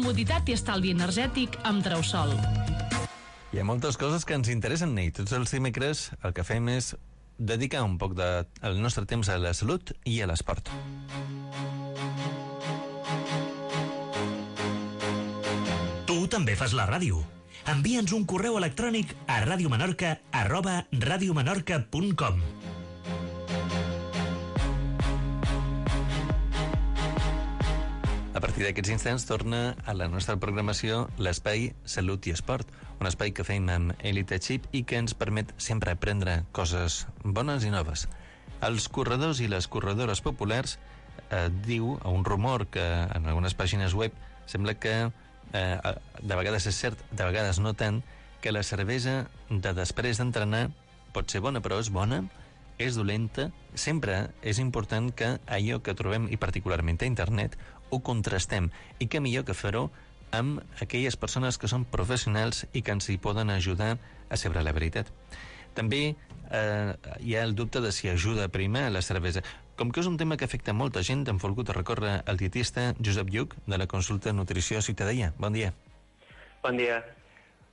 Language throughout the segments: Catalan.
comoditat i estalvi energètic amb Trausol. Hi ha moltes coses que ens interessen, i tots els dimecres el que fem és dedicar un poc del de, nostre temps a la salut i a l'esport. Tu també fas la ràdio. Envia'ns un correu electrònic a radiomenorca arroba radiomenorca.com A partir d'aquests instants torna a la nostra programació l'espai Salut i Esport, un espai que fem amb Elite Chip i que ens permet sempre aprendre coses bones i noves. Els corredors i les corredores populars eh, diu a un rumor que en algunes pàgines web sembla que eh, de vegades és cert, de vegades no tant, que la cervesa de després d'entrenar pot ser bona, però és bona, és dolenta, sempre és important que allò que trobem, i particularment a internet, ho contrastem, i que millor que fer-ho amb aquelles persones que són professionals i que ens hi poden ajudar a saber la veritat. També eh, hi ha el dubte de si ajuda primer a la cervesa. Com que és un tema que afecta molta gent, hem volgut recórrer al dietista Josep Lluc, de la consulta Nutrició Ciutadella. Bon dia. Bon dia.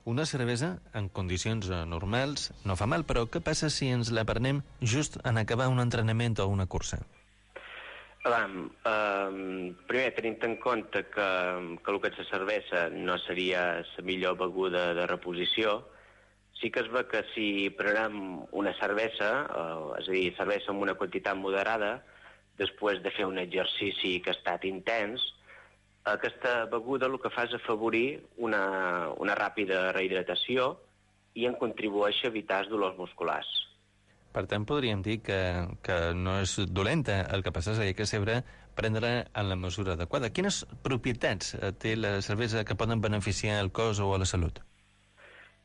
Una cervesa, en condicions eh, normals, no fa mal, però què passa si ens la prenem just en acabar un entrenament o una cursa? Avam, eh, primer, tenint en compte que, que el que és la cervesa no seria la millor beguda de reposició, sí que es ve que si prenem una cervesa, eh, és a dir, cervesa amb una quantitat moderada, després de fer un exercici que ha estat intens, aquesta beguda el que fa és afavorir una, una ràpida rehidratació i en contribueix a evitar els dolors musculars. Per tant, podríem dir que, que no és dolenta, el que passa és que sempre prendre en la mesura adequada. Quines propietats eh, té la cervesa que poden beneficiar el cos o a la salut?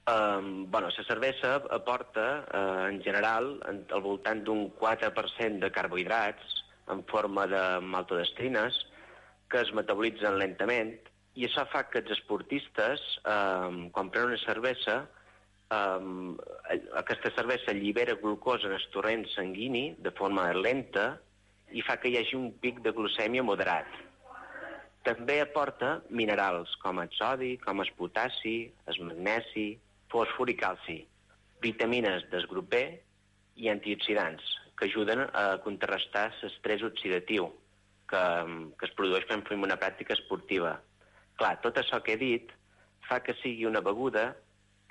Um, bueno, la cervesa aporta, uh, en general, en, al voltant d'un 4% de carbohidrats en forma de maltodestrines que es metabolitzen lentament i això fa que els esportistes, um, quan prenen una cervesa, um, aquesta cervesa allibera glucosa en el torrent sanguini de forma lenta i fa que hi hagi un pic de glucèmia moderat. També aporta minerals com el sodi, com el potassi, el magnesi, fòsfor i calci, vitamines del grup B i antioxidants, que ajuden a contrarrestar l'estrès oxidatiu que, que es produeix quan fem una pràctica esportiva. Clar, tot això que he dit fa que sigui una beguda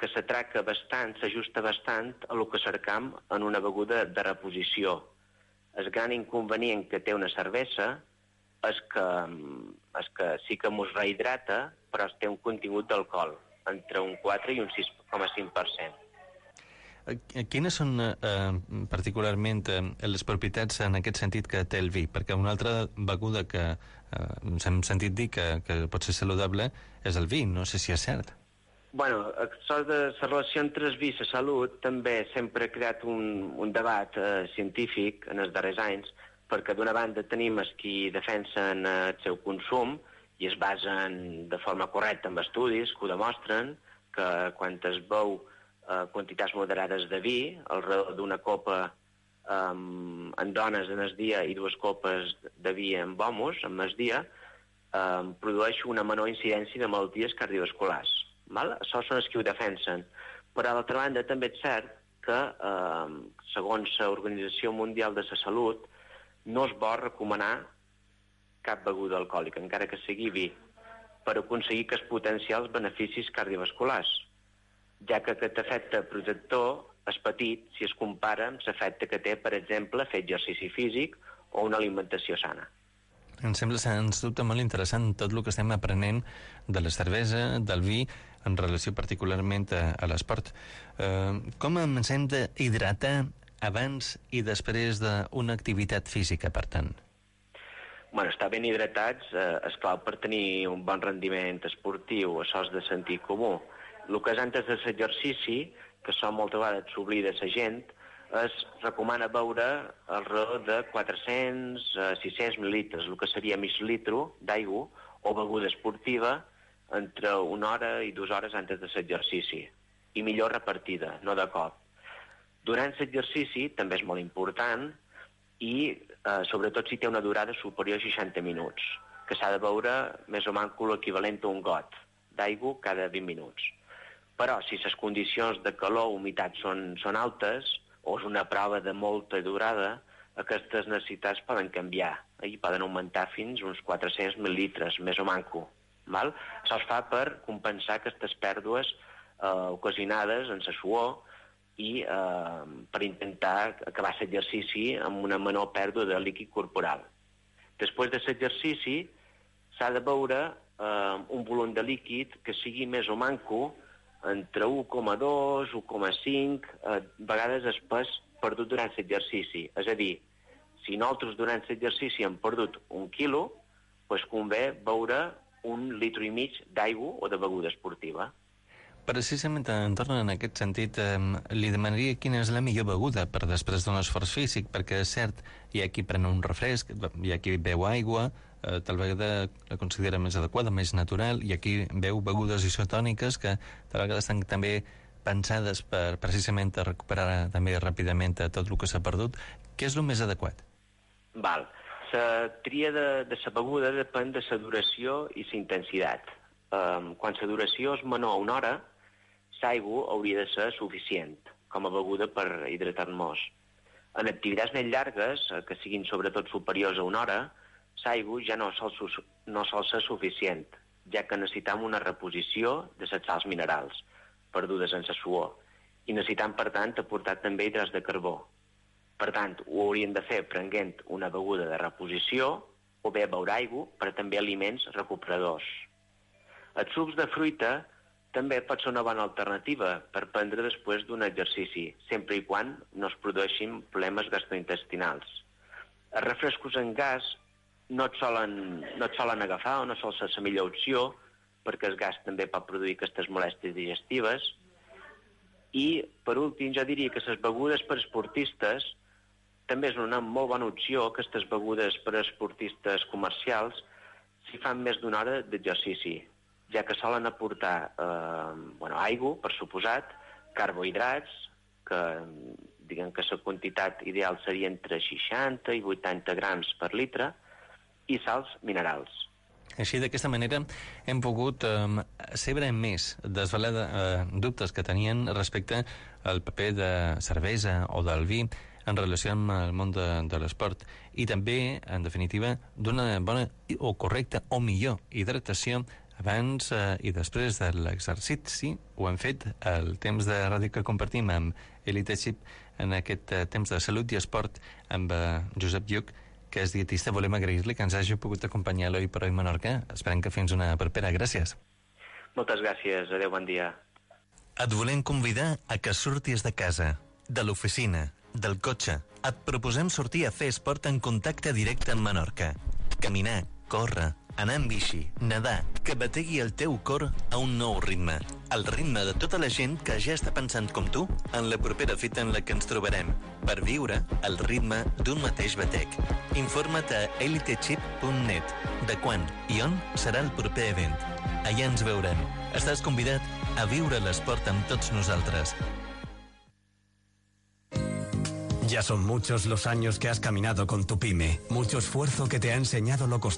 que s'atraca bastant, s'ajusta bastant a el que cercam en una beguda de reposició. El gran inconvenient que té una cervesa és que, és que sí que mos rehidrata, però té un contingut d'alcohol entre un 4 i un 6,5%. Eh, quines són eh, particularment eh, les propietats en aquest sentit que té el vi? Perquè una altra beguda que eh, ens hem sentit dir que, que pot ser saludable és el vi, no sé si és cert. Bueno, això de la relació entre el vi i la salut també sempre ha creat un, un debat eh, científic en els darrers anys, perquè d'una banda tenim els qui defensen eh, el seu consum i es basen de forma correcta en estudis que ho demostren, que quan es veu eh, quantitats moderades de vi, alrededor d'una copa um, en dones en el dia i dues copes de vi en homes en el dia, um, produeix una menor incidència de malalties cardiovasculars. Val? Això són els que ho defensen. Però, d'altra banda, també és cert que, eh, segons l'Organització Mundial de la Salut, no es vol recomanar cap beguda alcohòlica, encara que sigui vi, per aconseguir que es potenciar els beneficis cardiovasculars, ja que aquest efecte protector és petit si es compara amb l'efecte que té, per exemple, fer exercici físic o una alimentació sana. Em sembla, sens dubte, molt interessant tot el que estem aprenent de la cervesa, del vi, en relació particularment a, a l'esport. Eh, com ens hem d'hidratar abans i després d'una activitat física, per tant? Bueno, estar ben hidratats eh, és clau per tenir un bon rendiment esportiu, això és de sentit comú. El que és antes de l'exercici, que això moltes vegades s'oblida la gent, es recomana beure alrededor de 400 a 600 mil·litres, el que seria mig litre d'aigua o beguda esportiva entre una hora i dues hores antes de l'exercici. I millor repartida, no de cop. Durant l'exercici també és molt important i eh, sobretot si té una durada superior a 60 minuts, que s'ha de beure més o manco l'equivalent a un got d'aigua cada 20 minuts. Però si les condicions de calor o humitat són, són altes, o és una prova de molta durada, aquestes necessitats poden canviar i poden augmentar fins uns 400 mil·litres, més o manco. Val? Es fa per compensar aquestes pèrdues eh, ocasionades en la suor i eh, per intentar acabar l'exercici amb una menor pèrdua de líquid corporal. Després de l'exercici s'ha de veure eh, un volum de líquid que sigui més o manco entre 1,2, 1,5, eh, vegades espès perdut durant l'exercici. És a dir, si nosaltres durant l'exercici hem perdut un quilo, doncs convé beure un litre i mig d'aigua o de beguda esportiva. Precisament, en torno en aquest sentit, eh, li demanaria quina és la millor beguda per després d'un esforç físic, perquè és cert, hi ha qui pren un refresc, hi ha qui beu aigua, eh, tal vegada la considera més adequada, més natural, i aquí beu begudes isotòniques que tal vegada estan també pensades per precisament a recuperar també ràpidament tot el que s'ha perdut. Què és el més adequat? Val. La tria de, de la beguda depèn de la duració i la intensitat. Um, quan la duració és menor a una hora, l'aigua hauria de ser suficient com a beguda per hidratar-nos. En activitats més llargues, eh, que siguin sobretot superiors a una hora, l'aigua ja no sol, no sol ser suficient, ja que necessitam una reposició de les sals minerals perdudes en la suor i necessitam, per tant, aportar també hidrats de carbó. Per tant, ho haurien de fer prenent una beguda de reposició o bé beure aigua, però també aliments recuperadors. Els sucs de fruita també pot ser una bona alternativa per prendre després d'un exercici, sempre i quan no es produeixin problemes gastrointestinals. Els refrescos en gas no et solen, no et solen agafar o no sol ser la millor opció, perquè el gas també pot produir aquestes molèsties digestives. I, per últim, jo diria que les begudes per esportistes també és una molt bona opció, aquestes begudes per esportistes comercials, si fan més d'una hora d'exercici ja que solen aportar eh, bueno, aigua, per suposat, carbohidrats, que diguem que la quantitat ideal seria entre 60 i 80 grams per litre, i sals minerals. Així, d'aquesta manera, hem pogut eh, saber més, desvelar eh, dubtes que tenien respecte al paper de cervesa o del vi en relació amb el món de, de l'esport i també, en definitiva, d'una bona o correcta o millor hidratació abans eh, i després de l'exercici ho hem fet el temps de ràdio que compartim amb Elite Chip en aquest eh, temps de salut i esport amb eh, Josep Lluc, que és dietista. Volem agrair-li que ens hagi pogut acompanyar l'Oi per Oi Menorca. Esperem que fins una propera. Gràcies. Moltes gràcies. Adéu, bon dia. Et volem convidar a que surtis de casa, de l'oficina, del cotxe. Et proposem sortir a fer esport en contacte directe amb Menorca. Caminar, córrer, anar amb bici, nedar, que bategui el teu cor a un nou ritme. El ritme de tota la gent que ja està pensant com tu en la propera fita en la que ens trobarem, per viure el ritme d'un mateix batec. Informa't a elitechip.net de quan i on serà el proper event. Allà ens veurem. Estàs convidat a viure l'esport amb tots nosaltres. Ya son muchos los años que has caminado con tu pyme, mucho esfuerzo que te ha enseñado lo costoso